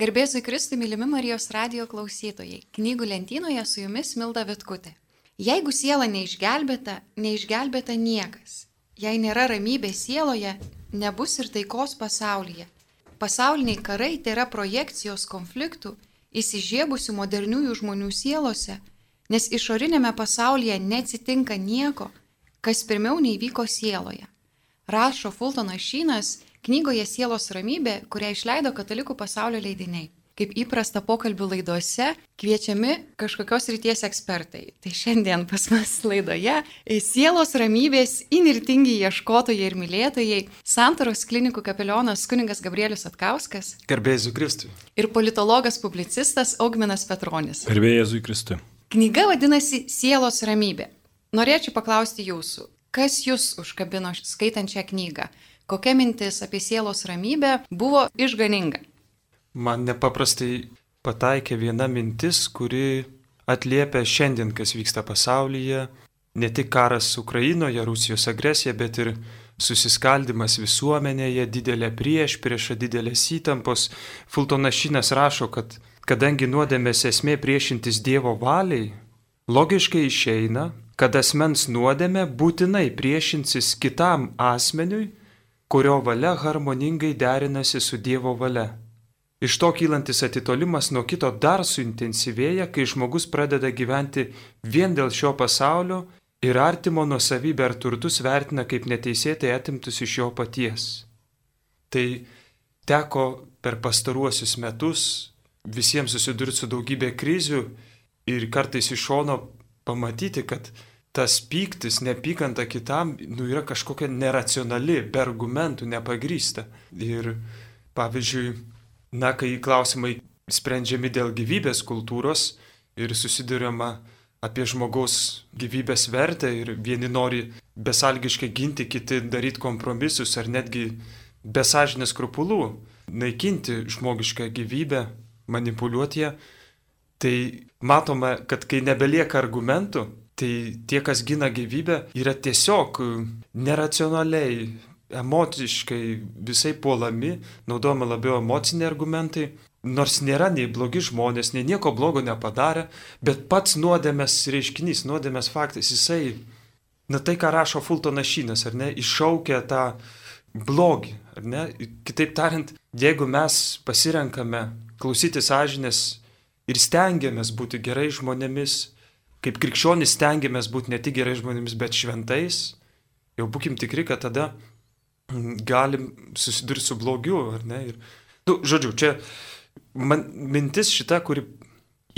Garbėsiu Kristui, mylimi Marijos radio klausytojai. Knygų lentynoje su jumis Milda Vitkutė. Jeigu siela neišgelbėta, neišgelbėta niekas. Jei nėra ramybės sieloje, nebus ir taikos pasaulyje. Pasauliniai karai tai yra projekcijos konfliktų įsižiebusių moderniųjų žmonių sielose, nes išorinėme pasaulyje neatsitinka nieko, kas pirmiau neįvyko sieloje. Rašo Fultonas Šynas knygoje Sielos ramybė, kurią išleido katalikų pasaulio leidiniai. Kaip įprasta pokalbių laidose, kviečiami kažkokios ryties ekspertai. Tai šiandien pas mus laidoje Sielos ramybės inirtingi ieškotojai ir mylėtojai, Santaros klinikų kapelionas kuningas Gabrielius Atkauskas. Garbėjai Kristui. Ir politologas publicistas Augminas Petronis. Garbėjai Kristui. Knyga vadinasi Sielos ramybė. Norėčiau paklausti jūsų, kas jūs užkabino skaitant šią knygą? Kokia mintis apie sielos ramybę buvo išganinga? Man nepaprastai pataikė viena mintis, kuri atliepia šiandien, kas vyksta pasaulyje. Ne tik karas Ukrainoje, Rusijos agresija, bet ir susiskaldimas visuomenėje, didelė prieš priešą, didelės įtampos. Fultonašinas rašo, kad kadangi nuodėmės esmė priešintis Dievo valiai, logiškai išeina, kad asmens nuodėmė būtinai priešinsis kitam asmeniui kurio valia harmoningai derinasi su Dievo valia. Iš to kylantis atitolimas nuo kito dar suintensyvėja, kai žmogus pradeda gyventi vien dėl šio pasaulio ir artimo nuosavybę ar turtus vertina kaip neteisėtai atimtus iš jo paties. Tai teko per pastaruosius metus visiems susidurti su daugybė krizių ir kartais iš šono pamatyti, kad tas pyktis, nepykanta kitam, nu, yra kažkokia neracionali, be argumentų, nepagrysta. Ir pavyzdžiui, na, kai klausimai sprendžiami dėl gyvybės kultūros ir susidurima apie žmogaus gyvybės vertę ir vieni nori besalgiškai ginti, kiti daryti kompromisus ar netgi besažinės krupulų, naikinti žmogišką gyvybę, manipuliuoti ją, tai matome, kad kai nebelieka argumentų, Tai tie, kas gina gyvybę, yra tiesiog e, neracionaliai, emociškai visai puolami, naudojama labiau emociniai argumentai, nors nėra nei blogi žmonės, nei nieko blogo nepadarė, bet pats nuodėmės reiškinys, nuodėmės faktas, jisai, na tai, ką rašo Fultonas Šynas, ar ne, iššaukia tą blogį, ar ne, kitaip tariant, jeigu mes pasirenkame klausyti sąžinės ir stengiamės būti gerai žmonėmis, kaip krikščionys stengiamės būti ne tik gerai žmonėmis, bet šventais, jau būkim tikri, kad tada mm, galim susidurti su blogiu, ar ne? Ir, nu, žodžiu, čia man mintis šita, kuri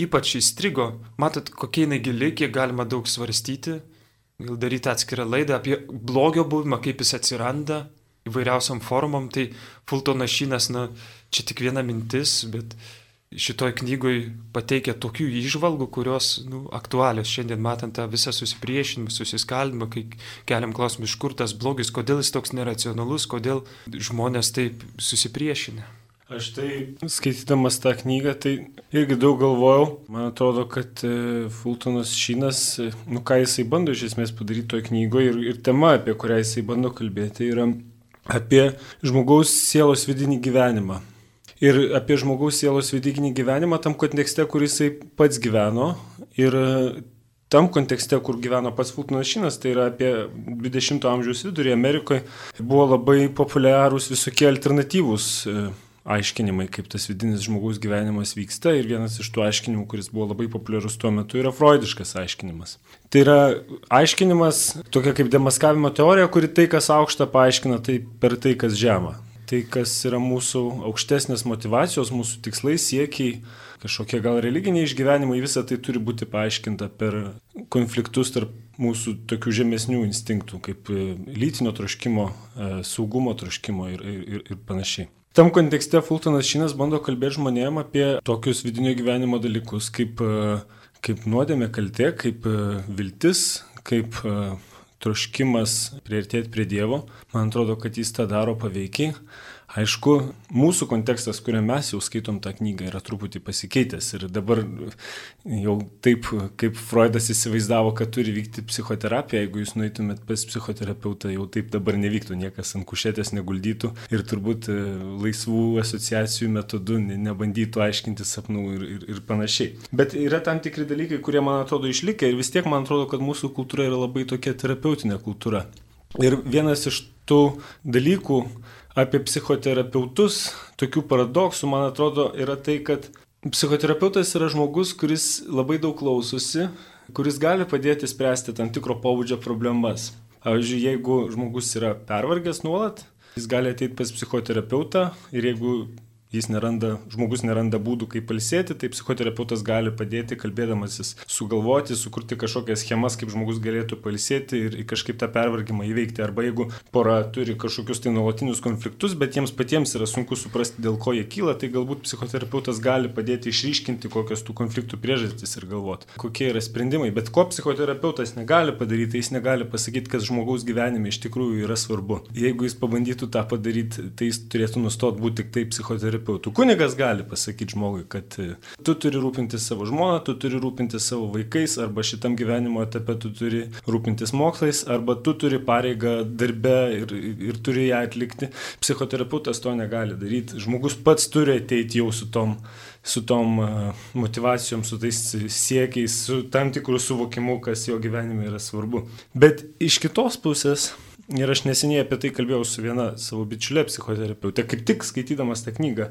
ypač įstrigo, matot, kokia jinai gili, kiek galima daug svarstyti, gal daryti atskirą laidą apie blogio buvimą, kaip jis atsiranda įvairiausiam formom, tai Fultonas Šinas, na, čia tik viena mintis, bet šitoj knygoj pateikia tokių išvalgų, kurios nu, aktualios šiandien matant tą visą susipriešinimą, susiskaldimą, kai keliam klausimą, iš kur tas blogis, kodėl jis toks neracionalus, kodėl žmonės taip susipriešinę. Aš tai skaitydamas tą knygą, tai irgi daug galvojau. Man atrodo, kad e, Fultonas Šinas, e, nu ką jisai bando iš esmės padaryti toje knygoje ir, ir tema, apie kurią jisai bando kalbėti, yra apie žmogaus sielos vidinį gyvenimą ir apie žmogaus sielos vidiginį gyvenimą tam kontekste, kur jisai pats gyveno. Ir tam kontekste, kur gyveno pats Fultonas Šinas, tai yra apie 20-ojo amžiaus vidurį Amerikoje, buvo labai populiarūs visokie alternatyvūs e, aiškinimai, kaip tas vidinis žmogaus gyvenimas vyksta. Ir vienas iš tų aiškinimų, kuris buvo labai populiarus tuo metu, yra freudiškas aiškinimas. Tai yra aiškinimas, tokia kaip demaskavimo teorija, kuri tai, kas aukšta, paaiškina tai per tai, kas žema tai, kas yra mūsų aukštesnės motivacijos, mūsų tikslai, siekiai, kažkokie gal religiniai išgyvenimai, visa tai turi būti paaiškinta per konfliktus tarp mūsų tokių žemesnių instinktų, kaip e, lytinio troškimo, e, saugumo troškimo ir, ir, ir panašiai. Tam kontekste Fultonas Šinas bando kalbėti žmonėm apie tokius vidinio gyvenimo dalykus, kaip, e, kaip nuodėmė kaltė, kaip viltis, kaip troškimas prieartėti prie Dievo. Man atrodo, kad jis tą daro paveikiai. Aišku, mūsų kontekstas, kuriame mes jau skaitom tą knygą, yra truputį pasikeitęs ir dabar jau taip, kaip Freudas įsivaizdavo, kad turi vykti psichoterapija, jeigu jūs nueitumėt pas psichoterapeutą, jau taip dabar nevyktų, niekas ant kušėtės neguldytų ir turbūt e, laisvų asociacijų metodų nebandytų aiškinti sapnų ir, ir, ir panašiai. Bet yra tam tikri dalykai, kurie man atrodo išlikę ir vis tiek man atrodo, kad mūsų kultūra yra labai tokia terapeutinė kultūra. Ir vienas iš tų dalykų, apie psichoterapeutus, tokių paradoksų, man atrodo, yra tai, kad psichoterapeutas yra žmogus, kuris labai daug klausosi, kuris gali padėti spręsti tam tikro pobūdžio problemas. Pavyzdžiui, jeigu žmogus yra pervargęs nuolat, jis gali ateiti pas psichoterapeutą ir jeigu jis neranda, žmogus neranda būdų, kaip palsėti, tai psichoterapeutas gali padėti, kalbėdamasis, sugalvoti, sukurti kažkokias schemas, kaip žmogus galėtų palsėti ir kažkaip tą pervargimą įveikti. Arba jeigu pora turi kažkokius tai nuolatinius konfliktus, bet jiems patiems yra sunku suprasti, dėl ko jie kyla, tai galbūt psichoterapeutas gali padėti išryškinti, kokios tų konfliktų priežastys ir galvoti, kokie yra sprendimai. Bet ko psichoterapeutas negali padaryti, jis negali pasakyti, kas žmogaus gyvenime iš tikrųjų yra svarbu. Jeigu jis pabandytų tą padaryti, tai jis turėtų nustoti būti tik tai psichoterapeutas terapeutų. Kunigas gali pasakyti žmogui, kad e, tu turi rūpintis savo žmoną, tu turi rūpintis savo vaikais, arba šitam gyvenimo etape tu turi rūpintis mokslais, arba tu turi pareigą darbe ir, ir turi ją atlikti. Psichoterapeutas to negali daryti. Žmogus pats turi ateiti jau su tom su tom e, motivacijom, su tais siekiais, su tam tikrų suvokimu, kas jo gyvenime yra svarbu. Bet iš kitos pusės Ir aš neseniai apie tai kalbėjau su viena savo bičiulė psichoterapeutė, kaip tik skaitydamas tą knygą,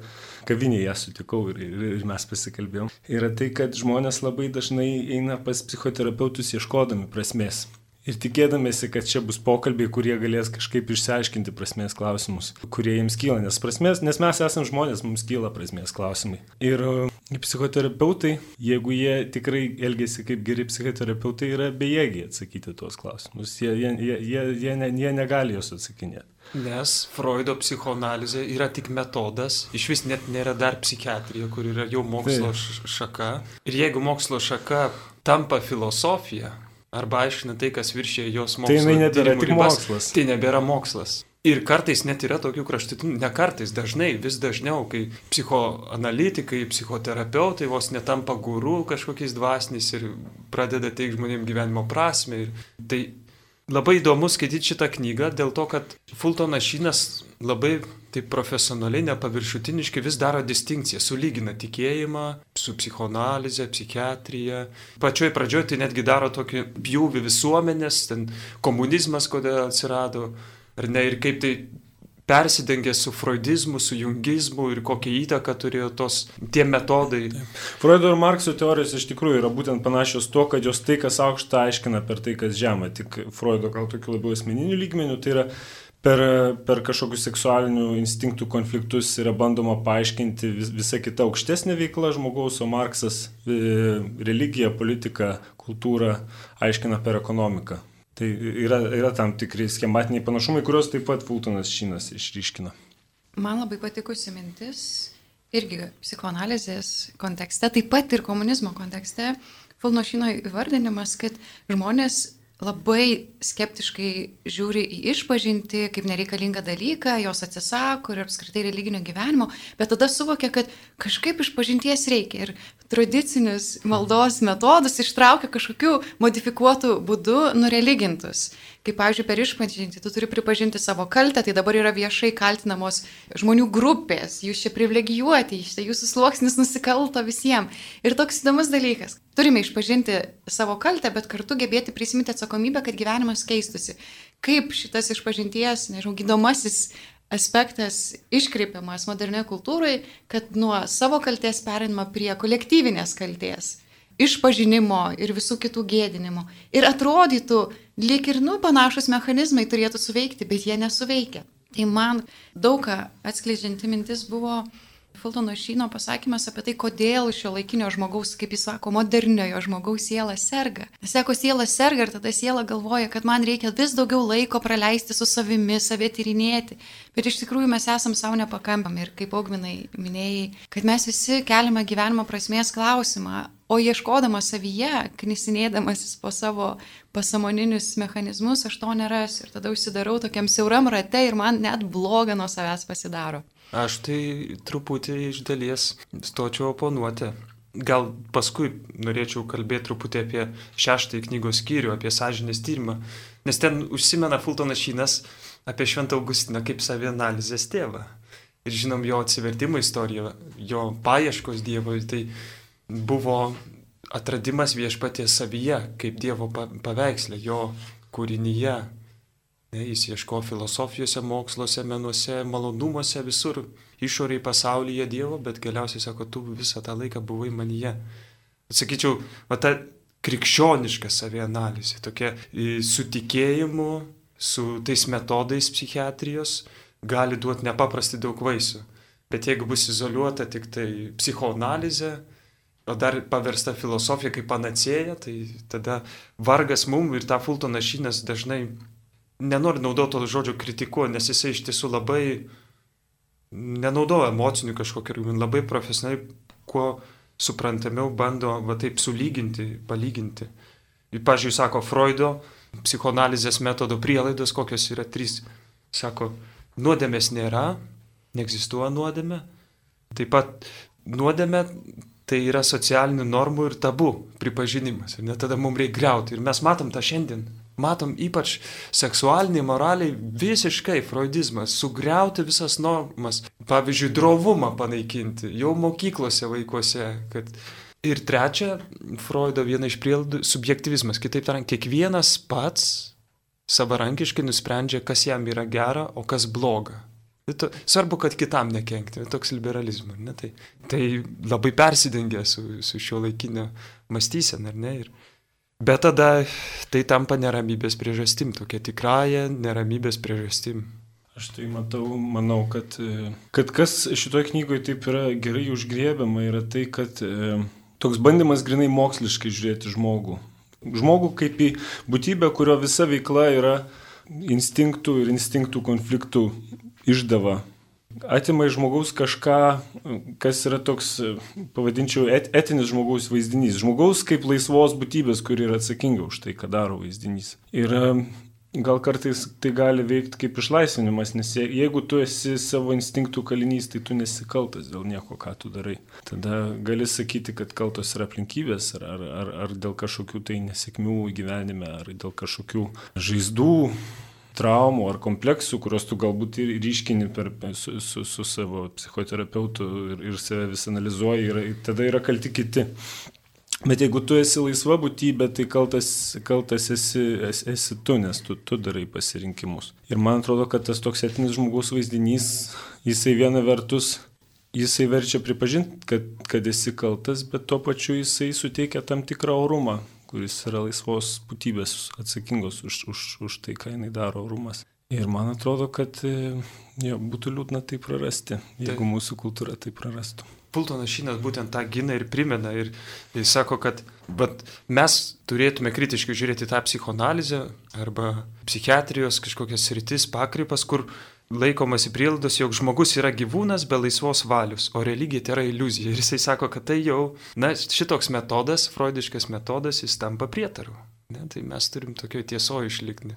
kavinėje ją sutikau ir, ir, ir mes pasikalbėjom. Yra tai, kad žmonės labai dažnai eina pas psichoterapeutus ieškodami prasmės. Ir tikėdamėsi, kad čia bus pokalbiai, kurie galės kažkaip išsiaiškinti prasmės klausimus, kurie jiems kyla. Nes, prasmės, nes mes esame žmonės, mums kyla prasmės klausimai. Ir e, psichoterapeutai, jeigu jie tikrai elgesi kaip geri psichoterapeutai, yra bejėgiai atsakyti tuos klausimus. Jie, jie, jie, jie, jie, ne, jie negali juos atsakinėti. Nes Freudo psichoanalizė yra tik metodas, iš vis net nėra dar psichiatrija, kur yra jau mokslo tai. šaka. Ir jeigu mokslo šaka tampa filosofija, arba aiškina tai, kas viršė jos mokslo. Tai jinai nebėra tik ribas, mokslas. Tai nebėra mokslas. Ir kartais net yra tokių kraštutinų, ne kartais, dažnai, vis dažniau, kai psichoanalitikai, psichoterapeutai vos netampa gurų kažkokiais dvasiniais ir pradeda teikti žmonėms gyvenimo prasme. Ir tai labai įdomu skaityti šitą knygą dėl to, kad Fultonas Šinas labai taip profesionaliai, nepaviršutiniškai vis daro distinkciją, sulygina tikėjimą su psichoanalize, psichiatrija. Pačioj pradžioje tai netgi daro tokį pjūvį visuomenės, ten komunizmas kodėl atsirado, ar ne, ir kaip tai persidengia su freudizmu, su jungizmu ir kokią įtaką turėjo tos tie metodai. Freudo ir Markso teorijos iš tikrųjų yra būtent panašios tuo, kad jos tai, kas aukšta, aiškina per tai, kas žemą. Tik Freudo gal tokiu labiau asmeniniu lygmeniu, tai yra per, per kažkokius seksualinių instinktų konfliktus yra bandoma paaiškinti vis, visa kita aukštesnė veikla žmogaus, o Marksas e, religiją, politiką, kultūrą aiškina per ekonomiką. Tai yra, yra tam tikri schematiniai panašumai, kuriuos taip pat Fultonas Šinas išryškina. Man labai patikusi mintis, irgi psichoanalizės kontekste, taip pat ir komunizmo kontekste, Fulno Šino įvardinimas, kad žmonės labai skeptiškai žiūri į išpažinti kaip nereikalingą dalyką, jos atsisako ir apskritai religinio gyvenimo, bet tada suvokia, kad kažkaip išpažinties reikia ir tradicinius maldos metodus ištraukia kažkokiu modifikuotų būdu nureligintus kaip, pavyzdžiui, per išpažinti, tu turi pripažinti savo kaltę, tai dabar yra viešai kaltinamos žmonių grupės, jūs čia privilegijuoti, jūsų sluoksnis nusikalto visiems. Ir toks įdomus dalykas. Turime išpažinti savo kaltę, bet kartu gebėti prisiminti atsakomybę, kad gyvenimas keistusi. Kaip šitas išpažinties, nežinau, gydomasis aspektas iškreipiamas modernioje kultūroje, kad nuo savo kalties perinama prie kolektyvinės kalties išpažinimo ir visų kitų gėdinimo. Ir atrodytų, lyg ir, nu, panašus mechanizmai turėtų suveikti, bet jie nesuveikia. Tai man daug ką atskleidžianti mintis buvo Fultono Šyno pasakymas apie tai, kodėl šio laikinio žmogaus, kaip jis sako, moderniojo žmogaus siela serga. Jis sako, siela serga ir tada siela galvoja, kad man reikia vis daugiau laiko praleisti su savimi, savie tyrinėti. Bet iš tikrųjų mes esam savo nepakampami ir kaip augminai minėjai, kad mes visi keliame gyvenimo prasmės klausimą, O ieškodamas savyje, knisinėdamasis po savo pasamoninius mechanizmus, aš to nerasiu. Ir tada užsidarau tokiam siauram rate ir man net bloga nuo savęs pasidaro. Aš tai truputį iš dalies stočiau oponuoti. Gal paskui norėčiau kalbėti truputį apie šeštąjį knygos skyrių, apie sąžinės tyrimą, nes ten užsimena Fultonas Šynas apie Šventą Augustiną kaip savianalizės tėvą. Ir žinom jo atsivertimo istoriją, jo paieškos Dievo, tai buvo atradimas viešpaties savyje, kaip Dievo paveikslė, jo kūrinyje. Ne, jis ieško filosofijose, moksluose, menuose, malonumuose, visur išoriai pasaulyje Dievo, bet galiausiai sako, tu visą tą laiką buvai manyje. Atsakyčiau, va ta krikščioniška savianalizė, tokia su tikėjimu, su tais metodais psichiatrijos gali duoti nepaprastai daug vaisių. Bet jeigu bus izoliuota tik tai psichoanalizė, o dar paversta filosofija kaip panacėja, tai tada vargas mum ir tą Fultoną Šynas dažnai nenori naudoti to žodžio kritikuo, nes jisai iš tiesų labai nenaudoja emocinių kažkokių, labai profesionaliai, kuo suprantamiau bando va taip sulyginti, palyginti. Ir, pažiūrėjau, sako Freudo psichoanalizės metodo prielaidos, kokios yra trys. Sako, nuodėmės nėra, neegzistuoja nuodėmė. Taip pat nuodėmė tai yra socialinių normų ir tabų pripažinimas. Ir net tada mums reikia greuti. Ir mes matom tą šiandien. Matom ypač seksualiniai, moraliai visiškai freudizmas, sugriauti visas normas, pavyzdžiui, drovumą panaikinti jau mokyklose vaikuose. Kad... Ir trečia, Freudo viena iš prielaidų - subjektivizmas. Kitaip tariant, kiekvienas pats savarankiškai nusprendžia, kas jam yra gera, o kas bloga. Svarbu, kad kitam nekenkti, toks liberalizmas. Ne? Tai, tai labai persidengia su, su šio laikinio mąstysena, ar ne? Ir, bet tada tai tampa neramybės priežastim, tokia tikrąją neramybės priežastim. Aš tai matau, manau, kad, kad kas šitoje knygoje taip yra gerai užgriebiama, yra tai, kad e, toks bandymas grinai moksliškai žiūrėti žmogų. Žmogų kaip į būtybę, kurio visa veikla yra instinktų ir instinktų konfliktų išdava. Atima iš žmogaus kažką, kas yra toks, pavadinčiau, et, etinis žmogaus vaizdinys. Žmogaus kaip laisvos būtybės, kuri yra atsakinga už tai, ką daro vaizdinys. Ir gal kartais tai gali veikti kaip išlaisvinimas, nes jeigu tu esi savo instinktų kalinys, tai tu nesikaltas dėl nieko, ką tu darai. Tada gali sakyti, kad kaltos yra aplinkybės, ar, ar, ar, ar dėl kažkokių tai nesėkmių gyvenime, ar dėl kažkokių žaizdų traumų ar kompleksų, kuriuos tu galbūt ir ryškini per, su, su, su savo psichoterapeutu ir, ir save vis analizuoji, ir tada yra kalti kiti. Bet jeigu tu esi laisva būtybė, tai kaltas, kaltas esi, esi, esi tu, nes tu, tu darai pasirinkimus. Ir man atrodo, kad tas toks etinis žmogaus vaizdinys, jisai viena vertus, jisai verčia pripažinti, kad, kad esi kaltas, bet tuo pačiu jisai suteikia tam tikrą orumą, kuris yra laisvos būtybės atsakingos už, už, už tai, ką jinai daro orumas. Ir man atrodo, kad e, jo, būtų liūdna tai prarasti, jeigu tai. mūsų kultūra tai prarastų. Pultonas Šinas būtent tą gina ir primena ir jis sako, kad mes turėtume kritiškai žiūrėti tą psichoanalizę arba psichiatrijos kažkokias rytis, pakrypas, kur laikomasi prielaidos, jog žmogus yra gyvūnas be laisvos valios, o religija tai yra iliuzija. Ir jisai sako, kad tai jau, na, šitoks metodas, freudiškas metodas, jis tampa prietaru. Ne, tai mes turim tokio tiesojo išlikti.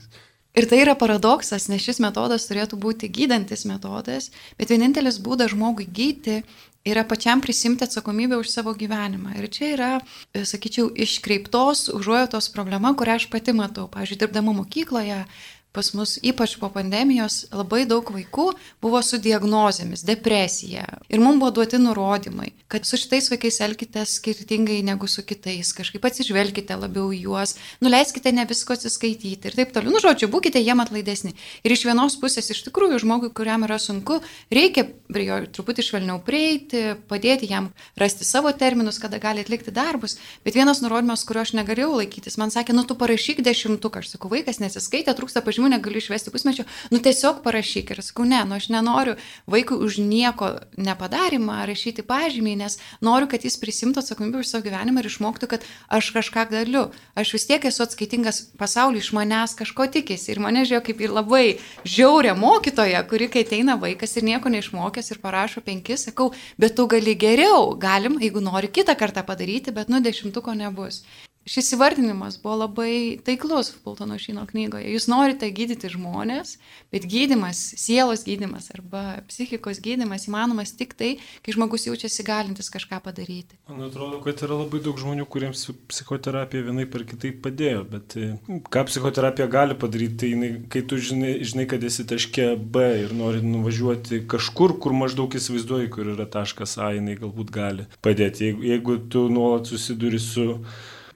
Ir tai yra paradoksas, nes šis metodas turėtų būti gydantis metodas, bet vienintelis būdas žmogui gydyti yra pačiam prisimti atsakomybę už savo gyvenimą. Ir čia yra, sakyčiau, iškreiptos užuojotos problema, kurią aš pati matau. Pavyzdžiui, dirbdama mokykloje, pas mus ypač po pandemijos labai daug vaikų buvo su diagnozėmis, depresija. Ir mums buvo duoti nurodymai, kad su šitais vaikais elkite skirtingai negu su kitais, kažkaip atsižvelkite labiau į juos, nuleiskite ne visko atsiskaityti ir taip toliau. Nu, žodžiu, būkite jiem atlaidesni. Ir iš vienos pusės iš tikrųjų žmogui, kuriam yra sunku, reikia prie jo truputį švelniau prieiti, padėti jam rasti savo terminus, kada gali atlikti darbus. Bet vienas nurodymas, kurio aš negalėjau laikytis, man sakė, nu tu parašyk dešimtuką, aš sakau, vaikas nesiskaitė, trūksta pažymų pažymių, negaliu išvesti pusmečio, nu tiesiog parašyk. Ir sakau, ne, nu aš nenoriu vaikui už nieko nepadarimą rašyti pažymį, nes noriu, kad jis prisimtų atsakomybę už savo gyvenimą ir išmoktų, kad aš kažką galiu. Aš vis tiek esu atskaitingas pasauliu, iš manęs kažko tikisi. Ir mane žiūrėjo kaip ir labai žiaurę mokytoją, kuri, kai ateina vaikas ir nieko neišmokęs ir parašo penkis, sakau, bet tu gali geriau, galim, jeigu nori kitą kartą padaryti, bet nu dešimtuko nebus. Šis įvardinimas buvo labai taiklus Fultono Šino knygoje. Jūs norite gydyti žmonės, bet gydimas, sielos gydimas arba psichikos gydimas įmanomas tik tai, kai žmogus jaučiasi galintis kažką padaryti. Man atrodo, kad yra labai daug žmonių, kuriems psichoterapija vienai per kitaip padėjo, bet e, ką psichoterapija gali padaryti, tai jinai, kai tu žinai, žinai, kad esi taške B ir nori nuvažiuoti kažkur, kur maždaug įsivaizduoji, kur yra taškas A, jinai galbūt gali padėti. Jeigu, jeigu tu nuolat susiduri su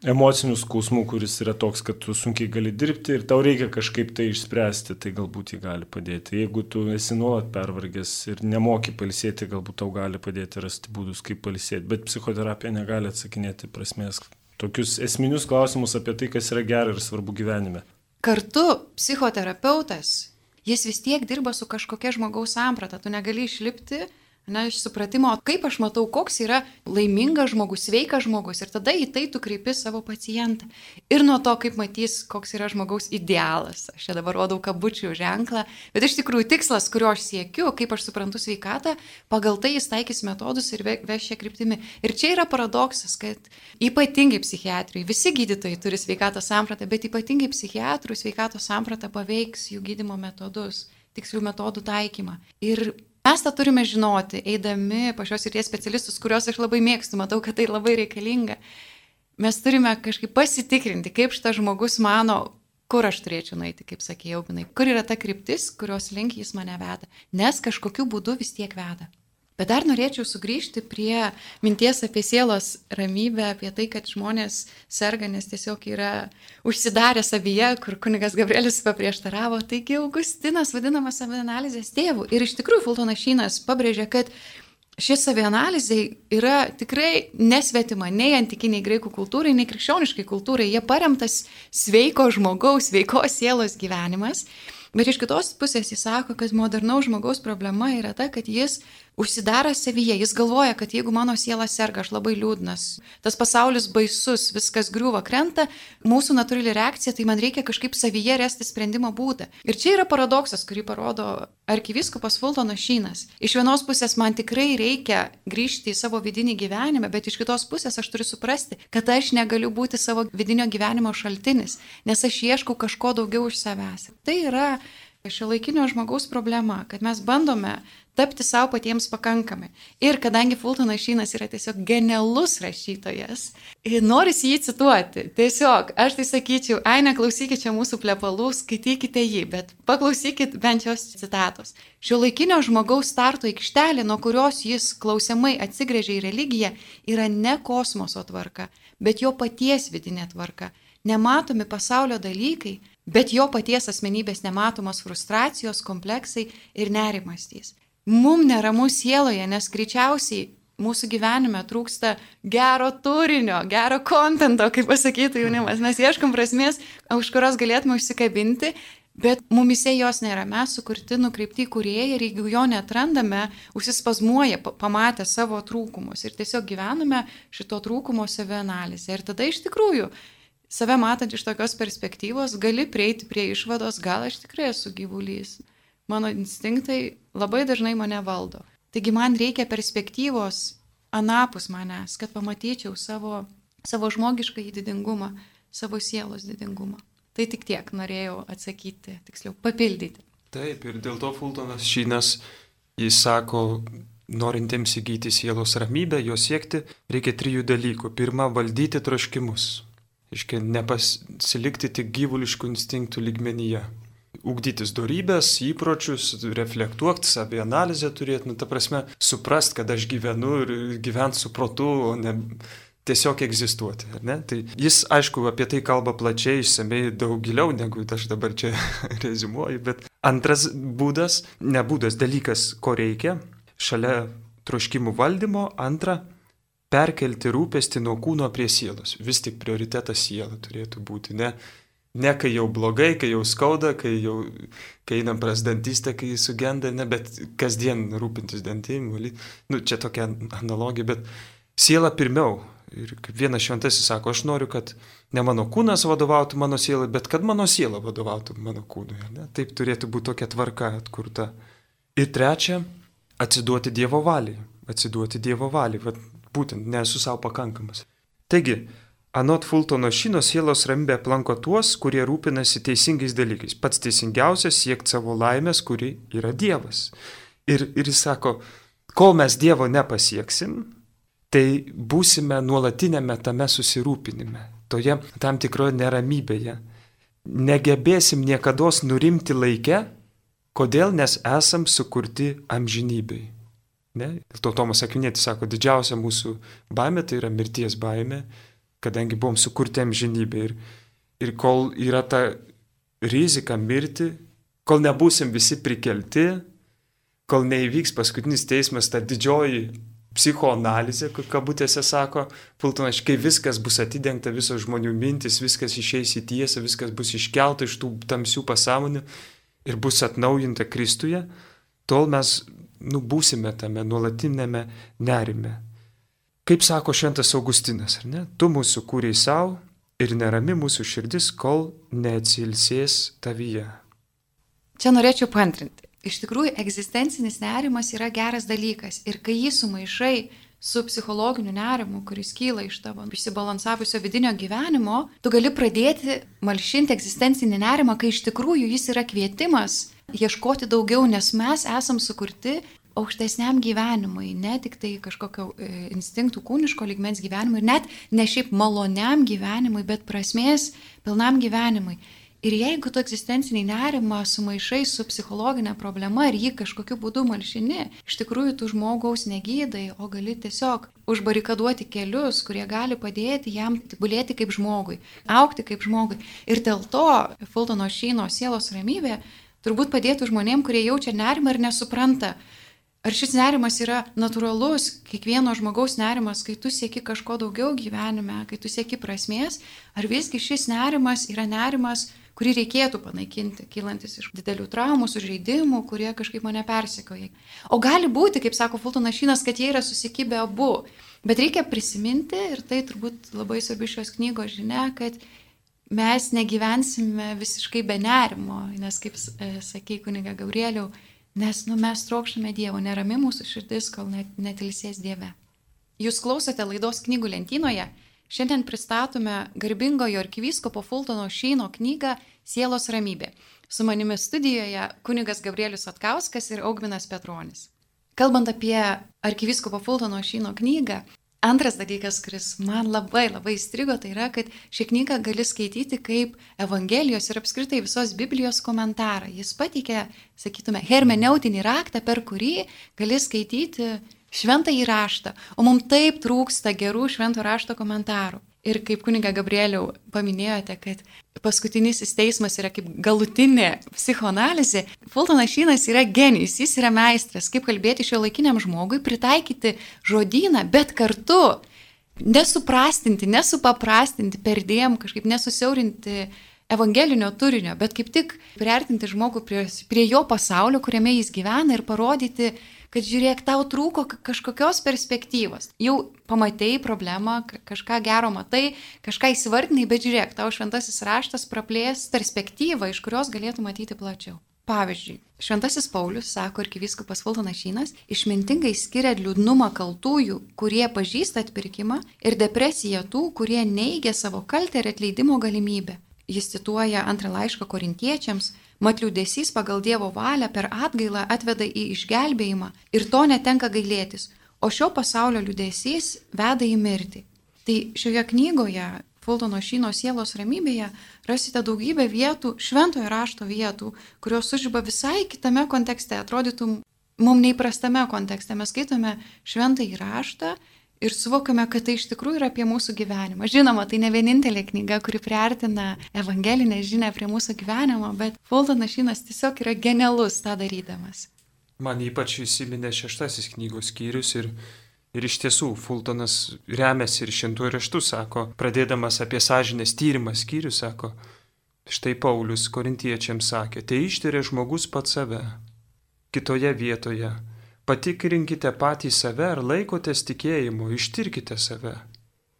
emocinių skausmų, kuris yra toks, kad tu sunkiai gali dirbti ir tau reikia kažkaip tai išspręsti, tai galbūt jį gali padėti. Jeigu tu esi nuolat pervargęs ir nemoki palisėti, galbūt tau gali padėti rasti būdus, kaip palisėti. Bet psichoterapija negali atsakinėti prasmės tokius esminius klausimus apie tai, kas yra gera ir svarbu gyvenime. Kartu psichoterapeutas, jis vis tiek dirba su kažkokia žmogaus samprata, tu negali išlipti Na, iš supratimo, kaip aš matau, koks yra laimingas žmogus, sveikas žmogus ir tada į tai tu kreipi savo pacientą. Ir nuo to, kaip matys, koks yra žmogaus idealas. Aš čia dabar rodau kabučių ženklą, bet iš tikrųjų tikslas, kurio aš siekiu, kaip aš suprantu sveikatą, pagal tai jis taikys metodus ir veš šią kryptimį. Ir čia yra paradoksas, kad ypatingai psichiatrijai, visi gydytojai turi sveikatos sampratą, bet ypatingai psichiatrų sveikatos sampratą paveiks jų gydimo metodus tikslių metodų taikymą. Ir Mes tą turime žinoti, eidami pa šios ir tie specialistus, kuriuos aš labai mėgstu, matau, kad tai labai reikalinga. Mes turime kažkaip pasitikrinti, kaip šitas žmogus mano, kur aš turėčiau nueiti, kaip sakė Jaubinai, kur yra ta kryptis, kurios link jis mane veda, nes kažkokiu būdu vis tiek veda. Bet dar norėčiau sugrįžti prie minties apie sielos ramybę, apie tai, kad žmonės serga, nes tiesiog yra užsidarę savyje, kur kunigas Gabrielis paprieštaravo. Taigi Augustinas vadinamas savianalizės tėvu. Ir iš tikrųjų Fultonas Šynas pabrėžia, kad ši savianalizė yra tikrai nesvetima nei antikiniai graikų kultūrai, nei krikščioniškai kultūrai. Jie paremtas sveiko žmogaus, sveikos sielos gyvenimas. Bet iš kitos pusės jis sako, kad modernaus žmogaus problema yra ta, kad jis užsidaro savyje, jis galvoja, kad jeigu mano siela serga, aš labai liūdnas, tas pasaulis baisus, viskas griūva, krenta, mūsų natūrali reakcija, tai man reikia kažkaip savyje rasti sprendimo būdą. Ir čia yra paradoksas, kurį parodo arkiviskupas Fultonas Šynas. Iš vienos pusės man tikrai reikia grįžti į savo vidinį gyvenimą, bet iš kitos pusės aš turiu suprasti, kad aš negaliu būti savo vidinio gyvenimo šaltinis, nes aš ieškau kažko daugiau už savęs. Tai yra šio laikinio žmogaus problema, kad mes bandome tapti savo patiems pakankami. Ir kadangi Fultonas Šynas yra tiesiog genialus rašytojas, norisi jį cituoti. Tiesiog, aš tai sakyčiau, ai neklausykite čia mūsų plepalų, skaitykite jį, bet paklausykite bent jos citatos. Šio laikinio žmogaus starto aikštelė, nuo kurios jis klausiamai atsigrėžia į religiją, yra ne kosmoso tvarka, bet jo paties vidinė tvarka. Nematomi pasaulio dalykai, bet jo paties asmenybės nematomos frustracijos, kompleksai ir nerimastys mum neramu sieloje, nes greičiausiai mūsų gyvenime trūksta gero turinio, gero kontento, kaip pasakytų jaunimas. Mes ieškam prasmės, už kurios galėtume užsikabinti, bet mumise jos nėra. Mes sukurti, nukreipti į kurieją ir jeigu jo netrandame, užsispazmuoja, pamatę savo trūkumus ir tiesiog gyvename šito trūkumo savianalizę. Ir tada iš tikrųjų, save matant iš tokios perspektyvos, gali prieiti prie išvados, gal aš tikrai esu gyvulys mano instinktai labai dažnai mane valdo. Taigi man reikia perspektyvos anapus manęs, kad pamatyčiau savo, savo žmogišką didingumą, savo sielos didingumą. Tai tik tiek norėjau atsakyti, tiksliau papildyti. Taip, ir dėl to Fultonas Šynas, jis sako, norintiems įgyti sielos ramybę, jo siekti, reikia trijų dalykų. Pirma, valdyti troškimus. Iškia, nepasilikti tik gyvuliškų instinktų lygmenyje ugdytis darybės, įpročius, reflektuoti, savį analizę turėti, nu, ta prasme, suprast, kad aš gyvenu ir gyventi su protu, o ne tiesiog egzistuoti. Tai jis, aišku, apie tai kalba plačiai, išsamei, daug giliau, negu aš dabar čia rezumuoju, bet antras būdas, ne būdas, dalykas, ko reikia, šalia troškimų valdymo, antra, perkelti rūpestį nuo kūno prie sielos. Vis tik prioritetas siela turėtų būti, ne Ne kai jau blogai, kai jau skauda, kai jau kai einam pras dantistę, kai sugenda, ne, bet kasdien rūpintis dantim, nu, čia tokia analogija, bet siela pirmiau. Ir kaip vienas šventasis sako, aš noriu, kad ne mano kūnas vadovautų mano sielai, bet kad mano siela vadovautų mano kūnui. Ne? Taip turėtų būti tokia tvarka atkurta. Ir trečia, atsiduoti Dievo valiai. Atsiduoti Dievo valiai. Vat, būtent, nesu savo pakankamas. Taigi, Anot Fultono šino sielos ramybė aplanko tuos, kurie rūpinasi teisingais dalykais. Pats teisingiausias siekti savo laimės, kuri yra Dievas. Ir, ir jis sako, kol mes Dievo nepasieksim, tai būsime nuolatinėme tame susirūpinime, toje tam tikroje neramybėje. Negebėsim niekada nurimti laikę, kodėl nes esam sukurti amžinybei. Ne? Ir to Tomas Akvinėtis sako, didžiausia mūsų baime tai yra mirties baime kadangi buvom sukurti amžinybė. Ir, ir kol yra ta rizika mirti, kol nebūsim visi prikelti, kol neįvyks paskutinis teismas, ta didžioji psichoanalizė, kabutėse sako, Fultonas, kai viskas bus atidengta, visos žmonių mintis, viskas išeis į tiesą, viskas bus iškelta iš tų tamsių pasąmonių ir bus atnaujinta Kristuje, tol mes nu, būsime tame nuolatinėme nerime. Kaip sako šventas Augustinas, ar ne? Tu mūsų kūrei savo ir nerami mūsų širdis, kol neatsilsės tavyje. Čia norėčiau pantrinti. Iš tikrųjų, egzistencinis nerimas yra geras dalykas ir kai jį sumaišai su psichologiniu nerimu, kuris kyla iš tavo išsibalansavusio vidinio gyvenimo, tu gali pradėti malšinti egzistencinį nerimą, kai iš tikrųjų jis yra kvietimas ieškoti daugiau, nes mes esam sukurti aukštesniam gyvenimui, ne tik tai kažkokio e, instinktų kūniško ligmens gyvenimui, ir net ne šiaip maloniam gyvenimui, bet prasmės pilnam gyvenimui. Ir jeigu tu egzistencinį nerimą sumaišai su psichologinė problema ir jį kažkokiu būdu malšini, iš tikrųjų tu žmogaus negydai, o gali tiesiog užbarikaduoti kelius, kurie gali padėti jam gulėti kaip žmogui, aukti kaip žmogui. Ir dėl to Fultono šeino sielos ramybė turbūt padėtų žmonėm, kurie jaučia nerimą ir nesupranta, Ar šis nerimas yra natūralus, kiekvieno žmogaus nerimas, kai tu sieki kažko daugiau gyvenime, kai tu sieki prasmės, ar visgi šis nerimas yra nerimas, kurį reikėtų panaikinti, kylantis iš didelių traumų, sužeidimų, kurie kažkaip mane persikoja. O gali būti, kaip sako Fultonas Šinas, kad jie yra susikibę abu. Bet reikia prisiminti, ir tai turbūt labai svarbi šios knygos žinia, kad mes negyvensime visiškai be nerimo, nes, kaip e, sakė kuniga Gabrieliau, Nes nu, mes trokštame Dievo, nerami mūsų širdis, kol net, netilsės Dieve. Jūs klausote laidos knygų lentynoje. Šiandien pristatome garbingojo arkivyskopo Fultono Šeino knygą Sielos ramybė. Su manimi studijoje kunigas Gabrielius Atkauskas ir Augminas Petronis. Kalbant apie arkivyskopo Fultono Šeino knygą, Antras dalykas, kuris man labai labai įstrigo, tai yra, kad šią knygą gali skaityti kaip Evangelijos ir apskritai visos Biblijos komentarą. Jis pateikia, sakytume, hermeneutinį raktą, per kurį gali skaityti šventą įraštą. O mums taip trūksta gerų švento rašto komentarų. Ir kaip kuniga Gabrieliau paminėjote, kad paskutinis teismas yra kaip galutinė psichoanalizė, Fultonas Šynas yra genijus, jis yra meistras, kaip kalbėti šio laikiniam žmogui, pritaikyti žodyną, bet kartu nesuprastinti, nesupaprastinti, perdėm kažkaip nesusiaurinti evangelinio turinio, bet kaip tik priartinti žmogų prie, prie jo pasaulio, kuriame jis gyvena ir parodyti, kad žiūrėk, tau trūko kažkokios perspektyvos. Jau pamatėjai problemą, kažką gero matai, kažką įsivardinai, bet žiūrėk, tau šventasis raštas praplės perspektyvą, iš kurios galėtų matyti plačiau. Pavyzdžiui, Šventasis Paulius, sako arkivyskupas Valdonašynas, išmintingai skiria liūdnumą kaltųjų, kurie pažįsta atpirkimą, ir depresiją tų, kurie neigia savo kaltę ir atleidimo galimybę. Jis cituoja antrą laišką korintiečiams, mat liūdėsys pagal Dievo valią per atgailą atveda į išgelbėjimą ir to netenka gailėtis, o šio pasaulio liūdėsys veda į mirtį. Tai šioje knygoje Fultono Šyno sielos ramybėje rasite daugybę vietų, šventojo rašto vietų, kurios sužyba visai kitame kontekste, atrodytų mums neįprastame kontekste. Mes skaitome šventąjį raštą ir suvokiame, kad tai iš tikrųjų yra apie mūsų gyvenimą. Žinoma, tai ne vienintelė knyga, kuri priartina evangelinę žinę prie mūsų gyvenimo, bet Fultonas Šinas tiesiog yra genialus tą darydamas. Man ypač įsiminė šeštasis knygos skyrius ir, ir iš tiesų Fultonas remiasi ir šimtų raštų, sako, pradėdamas apie sąžinės tyrimą skyrių, sako, Štai Paulius korintiečiams sakė, tai ištyrė žmogus pat save. Kitoje vietoje, patikrinkite patį save ar laikotės tikėjimu, ištirkite save.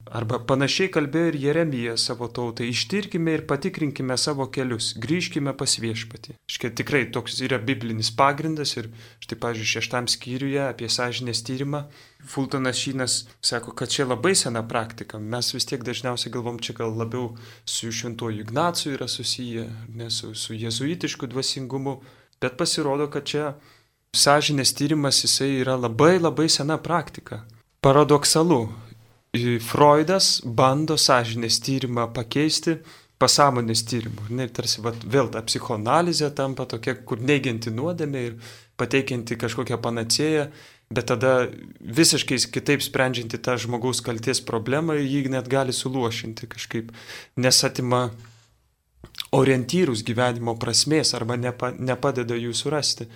Arba panašiai kalbėjo ir Jeremija savo tautai, ištirkime ir patikrinkime savo kelius, grįžkime pas viešpatį. Škia tikrai toks yra biblinis pagrindas ir štai, pažiūrėjau, šeštam skyriuje apie sąžinės tyrimą, Fultonas Šynas sako, kad čia labai sena praktika. Mes vis tiek dažniausiai galvom, čia gal labiau su šventuoju Ignacu yra susiję, ne su, su jezuitišku dvasingumu, bet pasirodo, kad čia sąžinės tyrimas jisai yra labai labai sena praktika. Paradoksalu, Freudas bando sąžinės tyrimą pakeisti pasąmonės tyrimu. Ne, tarsi vat, vėl ta psichoanalizė tampa tokia, kur neigianti nuodėmė ir pateikianti kažkokią panacėją, bet tada visiškai kitaip sprendžianti tą žmogaus kalties problemą ir jį net gali suluošinti kažkaip, nes atima orientyrus gyvenimo prasmės arba nepa, nepadeda jų surasti.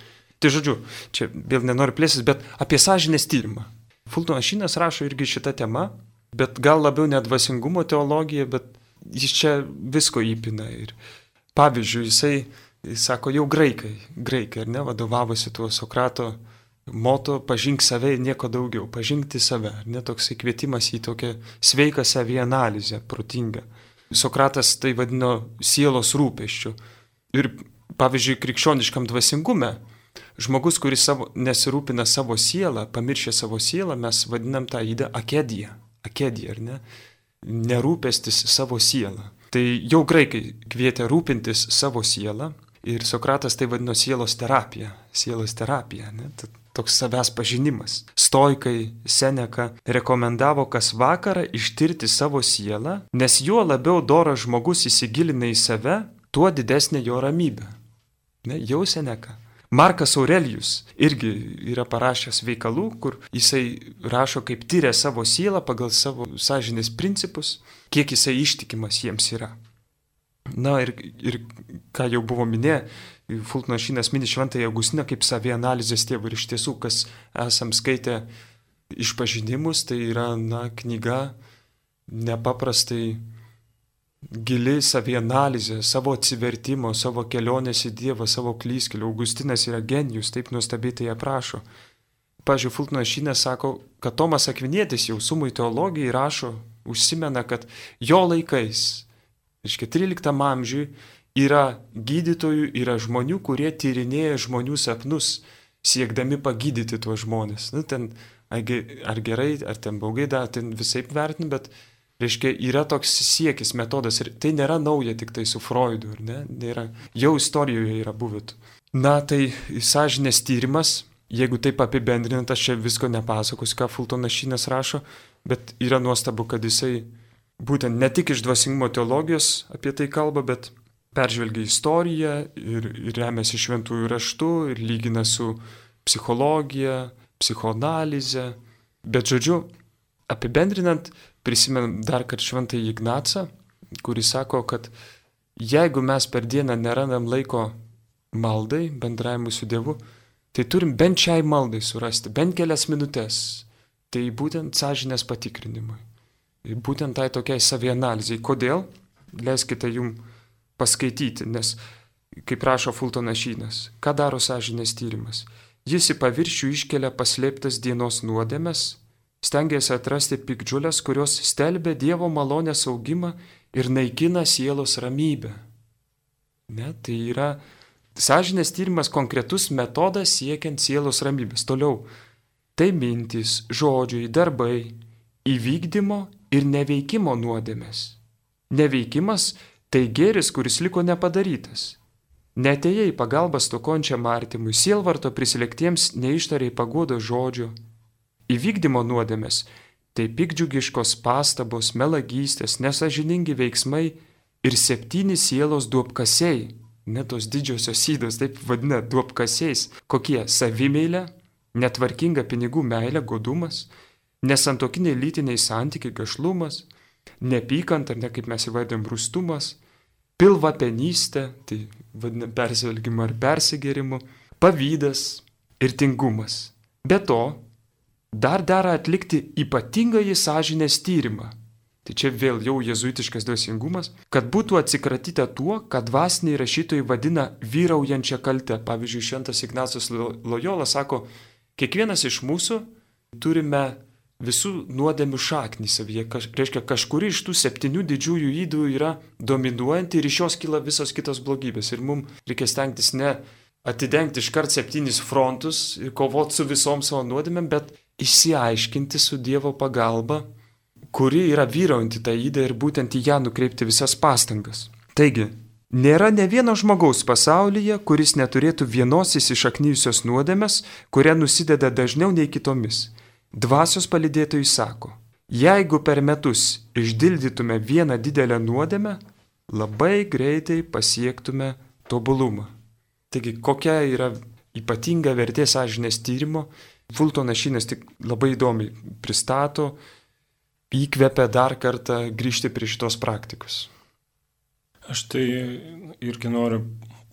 Tai žodžiu, čia vėl nenoriu plėsis, bet apie sąžinės tyrimą. Fultonas Šinas rašo irgi šitą temą, bet gal labiau ne dvasingumo teologija, bet jis čia visko įpina. Ir pavyzdžiui, jisai, jis sako, jau graikai, graikai, ar ne, vadovavosi tuo Sokrato moto pažink save ir nieko daugiau, pažinti save, ar ne toksai kvietimas į tokią sveiką savianalizę, protingą. Sokratas tai vadino sielos rūpeščių. Ir pavyzdžiui, krikščioniškam dvasingume Žmogus, kuris savo, nesirūpina savo sielą, pamiršė savo sielą, mes vadinam tą įdą akediją. Akedija, ar ne? Nerūpestis savo sielą. Tai jau graikai kvietė rūpintis savo sielą ir Sokratas tai vadino sielos terapija. Sielos terapija, ne? Toks savęs pažinimas. Stoikai Seneka rekomendavo kas vakarą ištirti savo sielą, nes juo labiau doras žmogus įsigilina į save, tuo didesnė jo ramybė. Ne, jau Seneka. Markas Aurelijus irgi yra parašęs veikalų, kur jisai rašo, kaip tyria savo sielą pagal savo sąžinės principus, kiek jisai ištikimas jiems yra. Na ir, ir ką jau buvo minėję, Fultonas Šinas mini Šventąją Augustiną kaip savianalizės tėvų ir iš tiesų, kas esam skaitę išpažinimus, tai yra, na, knyga nepaprastai gili savianalizė, savo atsivertimo, savo kelionės į Dievą, savo klyskelių. Augustinas yra genijus, taip nuostabiai tai aprašo. Pavyzdžiui, Fultonas Šinės sako, kad Tomas Akvinėtis jau sumui teologijai rašo, užsimena, kad jo laikais, iškia 13 amžiui, yra gydytojų, yra žmonių, kurie tyrinėja žmonių sapnus, siekdami pagydyti tuos žmonės. Nu, ten, ar gerai, ar ten blogai, da, ten visai vertinu, bet Reiškia, yra toks siekis, metodas ir tai nėra nauja tik tai su Freudu, ar ne? Nėra, jau istorijoje yra buvę. Na, tai sąžinės tyrimas, jeigu taip apibendrinant, aš čia visko nepasakosiu, ką Fultonas Šinas rašo, bet yra nuostabu, kad jisai būtent ne tik iš dvasingumo teologijos apie tai kalba, bet peržvelgia istoriją ir, ir remiasi šventųjų raštų ir lygina su psichologija, psichoanalize. Bet žodžiu, apibendrinant, prisimenu dar kad šventą Ignacą, kuris sako, kad jeigu mes per dieną nerandam laiko maldai, bendravimui su Dievu, tai turim bent šiai maldai surasti, bent kelias minutės. Tai būtent sąžinės patikrinimui. Būtent tai tokiai savianalizai. Kodėl? Leiskite jum paskaityti, nes, kaip rašo Fultonas Šynas, ką daro sąžinės tyrimas? Jis į paviršių iškelia paslėptas dienos nuodėmes, stengiasi atrasti pikdžiulės, kurios stelbia Dievo malonės augimą ir naikina sielos ramybę. Ne, tai yra sąžinės tyrimas konkretus metodas siekiant sielos ramybės. Toliau, tai mintys, žodžiai, darbai, įvykdymo ir neveikimo nuodėmės. Neveikimas tai gėris, kuris liko nepadarytas. Netėjai pagalbas tokončiam artimui, sielvarto prisilėktiems neištariai pagodo žodžio, Įvykdymo nuodėmės - tai pikdžiugiškos pastabos, melagystės, nesažiningi veiksmai ir septyni sielos duopkasiai. Net tos didžiosios sydos taip vadina duopkasiais. Kokie - savimėlė, netvarkinga pinigų meilė, godumas, nesantokiniai lytiniai santykiai, gašlumas, nepykant ar ne kaip mes įvardėm brūstumas, pilvapenystė, tai vadina persivalgymu ar persigėrimu, pavydas ir tingumas. Be to, dar dera atlikti ypatingąjį sąžinės tyrimą. Tai čia vėl jau jezuitiškas dvasingumas, kad būtų atsikratyta tuo, kad dvasiniai rašytojai vadina vyraujančią kaltę. Pavyzdžiui, Šventas Ignacas Lojola sako, kiekvienas iš mūsų turime visų nuodėmių šaknį savyje. Kaž, reiškia, kažkuri iš tų septynių didžiųjų įdų yra dominuojanti ir iš jos kyla visos kitos blogybės. Ir mums reikia stengtis ne atidengti iškart septynis frontus ir kovoti su visom savo nuodėmėm, bet išsiaiškinti su Dievo pagalba kuri yra vyraujanti tą įdą ir būtent į ją nukreipti visas pastangas. Taigi, nėra ne vieno žmogaus pasaulyje, kuris neturėtų vienos įsišaknyjusios nuodėmės, kuria nusideda dažniau nei kitomis. Dvasios palidėtojai sako, jeigu per metus išdildytume vieną didelę nuodėmę, labai greitai pasiektume tobulumą. Taigi, kokia yra ypatinga vertė sąžinės tyrimo, Fultonas Šinas tik labai įdomiai pristato, įkvepia dar kartą grįžti prie šitos praktikos. Aš tai irgi noriu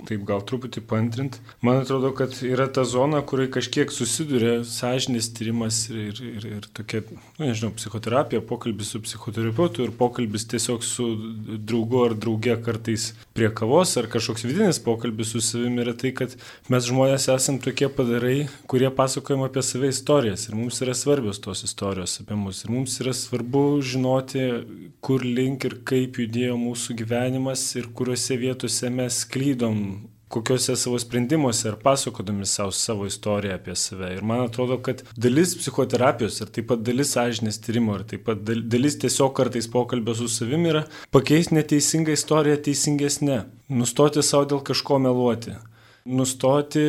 taip gal truputį pantrint. Man atrodo, kad yra ta zona, kurioje kažkiek susiduria sąžinės tyrimas ir, ir, ir, ir tokia, nu, nežinau, psichoterapija, pokalbis su psichoterapeutu ir pokalbis tiesiog su draugu ar drauge kartais prie kavos ar kažkoks vidinis pokalbis su savimi yra tai, kad mes žmonės esame tokie padarai, kurie pasakojam apie save istorijas ir mums yra svarbios tos istorijos apie mus ir mums yra svarbu žinoti, kur link ir kaip judėjo mūsų gyvenimas ir kuriuose vietose mes klydom kokiuose savo sprendimuose ir pasakodami savo, savo istoriją apie save. Ir man atrodo, kad dalis psichoterapijos ir taip pat dalis sąžinės tyrimo ir taip pat dalis tiesiog kartais pokalbio su savimi yra pakeisti neteisingą istoriją teisingesnė. Nustoti savo dėl kažko meluoti. Nustoti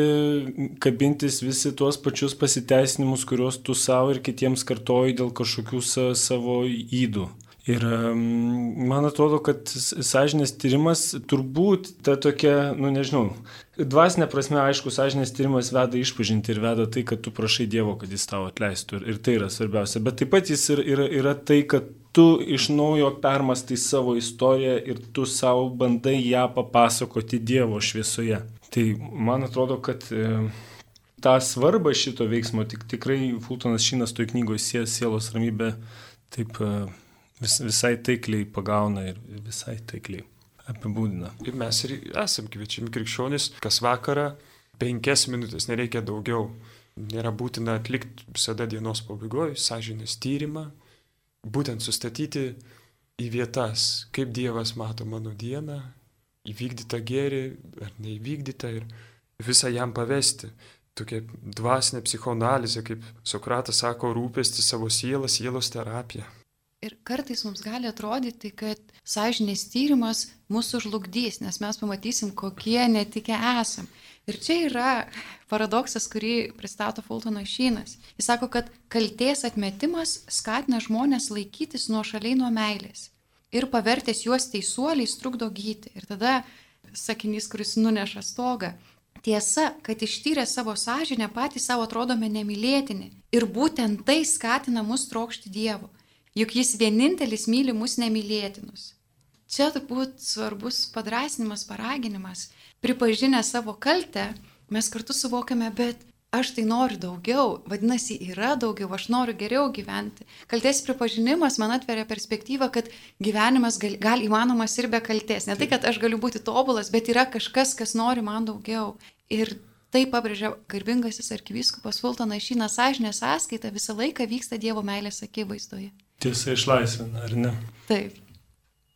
kabintis visi tuos pačius pasiteisinimus, kuriuos tu savo ir kitiems kartoji dėl kažkokių savo įdų. Ir man atrodo, kad sąžinės tyrimas turbūt ta tokia, nu nežinau, dvasinė prasme, aišku, sąžinės tyrimas veda išpažinti ir veda tai, kad tu prašai Dievo, kad jis tau atleistų. Ir, tai yra svarbiausia. Bet taip pat jis yra, yra, yra tai, kad tu iš naujo permastai savo istoriją ir tu savo bandai ją papasakoti Dievo šviesoje. Tai man atrodo, kad e, tą svarbą šito veiksmo tik, tikrai Fultonas Šinas toj knygoje sielos ramybė taip. Vis, visai taikliai pagauna ir visai taikliai apibūdina. Ir mes ir esam kviečiami krikščionis, kas vakarą penkias minutės, nereikia daugiau. Nėra būtina atlikti visada dienos pabaigoje sąžinės tyrimą, būtent sustatyti į vietas, kaip Dievas mato mano dieną, įvykdytą gėrį ar neįvykdytą ir visą jam pavesti. Tokia dvasinė psichoanalizė, kaip Sokratas sako, rūpesti savo sielą, sielos terapija. Ir kartais mums gali atrodyti, kad sąžinės tyrimas mūsų žlugdys, nes mes pamatysim, kokie netikę esam. Ir čia yra paradoksas, kurį pristato Fultonas Šynas. Jis sako, kad kalties atmetimas skatina žmonės laikytis nuo šaliai nuo meilės. Ir pavertęs juos teisuoliais trukdo gyti. Ir tada sakinys, kuris nuneša stogą. Tiesa, kad ištyrę savo sąžinę patys savo atrodome nemylėtini. Ir būtent tai skatina mus trokšti Dievo juk jis vienintelis myli mus nemylėtinus. Čia turbūt svarbus padrasinimas, paraginimas, pripažinę savo kaltę, mes kartu suvokiame, bet aš tai noriu daugiau, vadinasi, yra daugiau, aš noriu geriau gyventi. Kalties pripažinimas man atveria perspektyvą, kad gyvenimas gal, gal įmanomas ir be kalties. Ne tai, kad aš galiu būti tobulas, bet yra kažkas, kas nori man daugiau. Ir tai pabrėžia garbingasis arkivyskupas Fultonas Šynas, sąžinė sąskaita visą laiką vyksta Dievo meilės akivaizdoje. Tiesa išlaisvina, ar ne? Taip.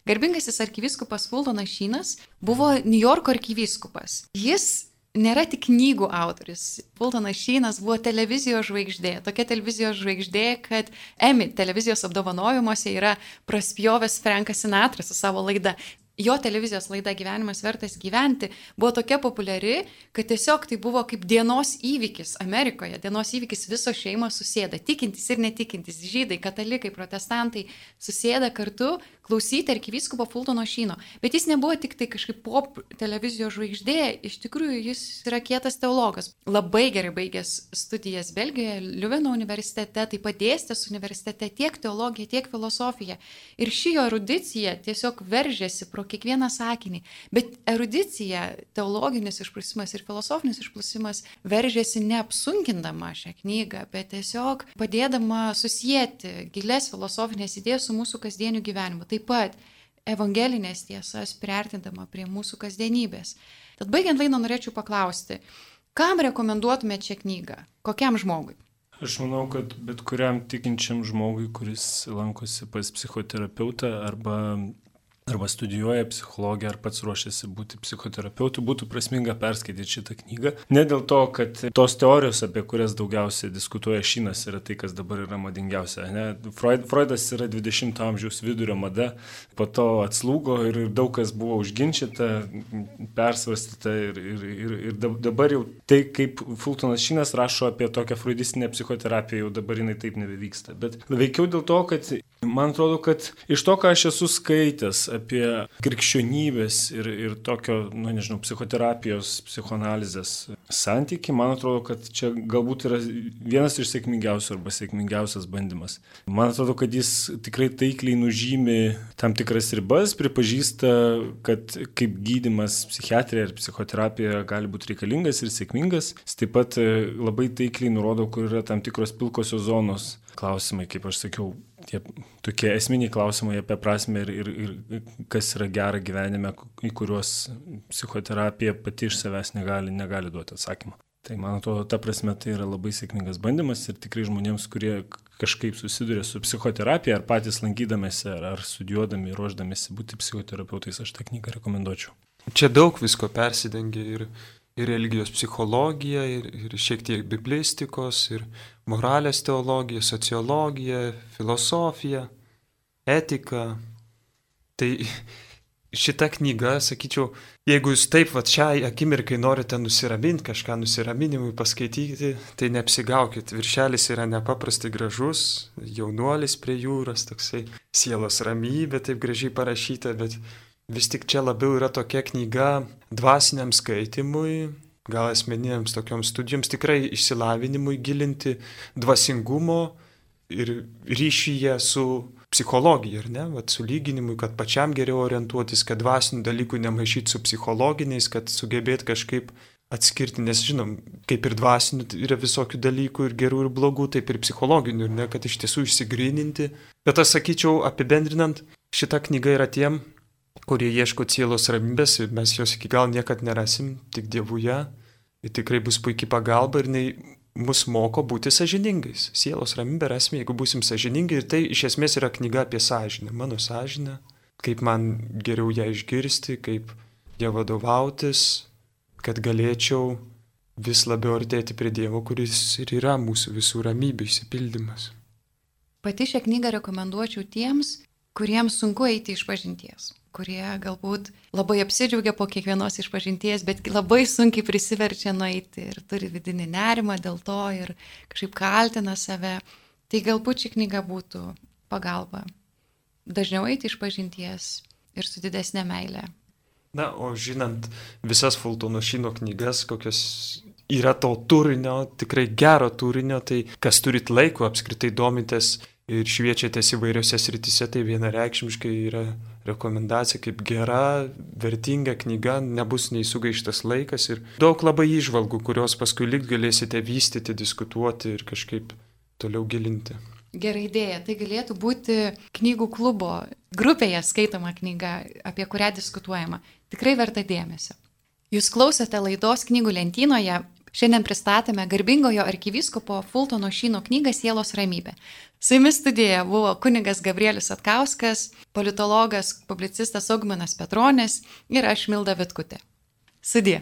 Garbingasis arkivyskupas Fultonas Šynas buvo New Yorko arkivyskupas. Jis nėra tik knygų autoris. Fultonas Šynas buvo televizijos žvaigždė. Tokia televizijos žvaigždė, kad Emmy televizijos apdovanojimuose yra praspjovęs Frankas Sinatras su savo laida jo televizijos laida Gyvenimas vertas gyventi buvo tokia populiari, kad tiesiog tai buvo kaip dienos įvykis Amerikoje. Dienos įvykis visos šeimos susėda, tikintis ir netikintis, žydai, katalikai, protestantai susėda kartu klausyti arkivyskupo Fultono Šyno. Bet jis nebuvo tik tai kažkaip pop televizijos žvaigždė, iš tikrųjų jis yra kietas teologas. Labai gerai baigęs studijas Belgijoje, Liuveno universitete, taip pat dėstęs universitete tiek teologiją, tiek filosofiją. Ir ši jo erudicija tiesiog veržėsi pro kiekvieną sakinį. Bet erudicija, teologinis išprusimas ir filosofinis išprusimas veržėsi neapsunkindama šią knygą, bet tiesiog padėdama susijęti gilės filosofinės idėjas su mūsų kasdieniu gyvenimu taip pat evangelinės tiesas priartindama prie mūsų kasdienybės. Tad baigiant laidą norėčiau paklausti, kam rekomenduotumėte šią knygą? Kokiam žmogui? Aš manau, kad bet kuriam tikinčiam žmogui, kuris lankosi pas psichoterapeutą arba arba studijuoja psichologiją, ar pats ruošiasi būti psichoterapeutu, būtų prasminga perskaityti šitą knygą. Ne dėl to, kad tos teorijos, apie kurias daugiausiai diskutuoja Šinas, yra tai, kas dabar yra madingiausia. Ne? Freud, Freudas yra 20-ojo amžiaus vidurio mada, po to atslūgo ir daug kas buvo užginčyta, persvarstyta ir, ir, ir, ir dabar jau tai, kaip Fultonas Šinas rašo apie tokią freudistinę psichoterapiją, jau dabar jinai taip nebevyksta. Bet veikiau dėl to, kad man atrodo, kad iš to, ką aš esu skaitęs, apie krikščionybės ir, ir tokio, nu nežinau, psichoterapijos, psichoanalizės santyki, man atrodo, kad čia galbūt yra vienas iš sėkmingiausių arba sėkmingiausias bandymas. Man atrodo, kad jis tikrai taikliai nužymi tam tikras ribas, pripažįsta, kad kaip gydimas psichiatrija ir psichoterapija gali būti reikalingas ir sėkmingas. Jis taip pat labai taikliai nurodo, kur yra tam tikros pilkosios zonos klausimai, kaip aš sakiau, tie tokie esminiai klausimai apie prasme ir, ir, ir kas yra gera gyvenime, į kuriuos psichoterapija pati iš savęs negali, negali duoti atsakymą. Tai man atrodo, ta prasme tai yra labai sėkmingas bandymas ir tikrai žmonėms, kurie kažkaip susiduria su psichoterapija, ar patys lankydamėsi, ar, ar studijuodami, ruoždamėsi būti psichoterapeutais, aš tą knygą rekomenduočiau. Čia daug visko persidengia ir ir religijos psichologija, ir, ir šiek tiek biblistikos, ir moralės teologija, sociologija, filosofija, etika. Tai šita knyga, sakyčiau, jeigu jūs taip va šiai akimirkai norite nusiraminti, kažką nusiraminimui paskaityti, tai neapsigaukit. Viršelis yra nepaprastai gražus, jaunuolis prie jūros, toksai sielos ramybė, taip gražiai parašyta, bet vis tik čia labiau yra tokia knyga dvasiniam skaitimui, gal asmeniniams tokioms studijoms, tikrai išsilavinimui gilinti dvasingumo ir ryšyje su psichologija, ar ne, Vat su lyginimui, kad pačiam geriau orientuotis, kad dvasinių dalykų nemaišyti su psichologiniais, kad sugebėt kažkaip atskirti, nes žinom, kaip ir dvasinių yra visokių dalykų ir gerų ir blogų, taip ir psichologinių, ir ne, kad iš tiesų išsigryninti. Bet aš sakyčiau, apibendrinant, šita knyga yra tiem, kurie ieško cielos ramybės ir mes jos iki gal niekad nerasim, tik Dievuje. Ir tikrai bus puikiai pagalba ir jinai mus moko būti sažiningais. Sielos ramybę rasime, jeigu busim sažiningi. Ir tai iš esmės yra knyga apie sąžinę, mano sąžinę, kaip man geriau ją išgirsti, kaip ją vadovautis, kad galėčiau vis labiau artėti prie Dievo, kuris ir yra mūsų visų ramybė išsipildymas. Pati šią knygą rekomenduočiau tiems, kuriems sunku eiti iš pažinties kurie galbūt labai apsidžiaugia po kiekvienos išpažinties, bet labai sunkiai prisiverčia nueiti ir turi vidinį nerimą dėl to ir kažkaip kaltina save. Tai galbūt ši knyga būtų pagalba dažniau eiti iš pažinties ir su didesnė meilė. Na, o žinant visas Fultono Šino knygas, kokios yra to turinio, tikrai gero turinio, tai kas turit laiko apskritai domitės ir šviečiatės įvairiose srityse, tai vienareikšmiškai yra rekomendacija kaip gera, vertinga knyga, nebus nei sugaištas laikas ir daug labai išvalgų, kurios paskui lyg galėsite vystyti, diskutuoti ir kažkaip toliau gilinti. Gera idėja. Tai galėtų būti knygų klubo grupėje skaitoma knyga, apie kurią diskutuojama. Tikrai verta dėmesio. Jūs klausėte laidos knygų lentynoje. Šiandien pristatėme garbingojo arkiviskopo Fultono Šino knygą Sielos ramybė. Su jumis studijoje buvo kunigas Gabrielis Atkauskas, politologas, publicistas Augminas Petronis ir aš Milda Vitkutė. Sudė.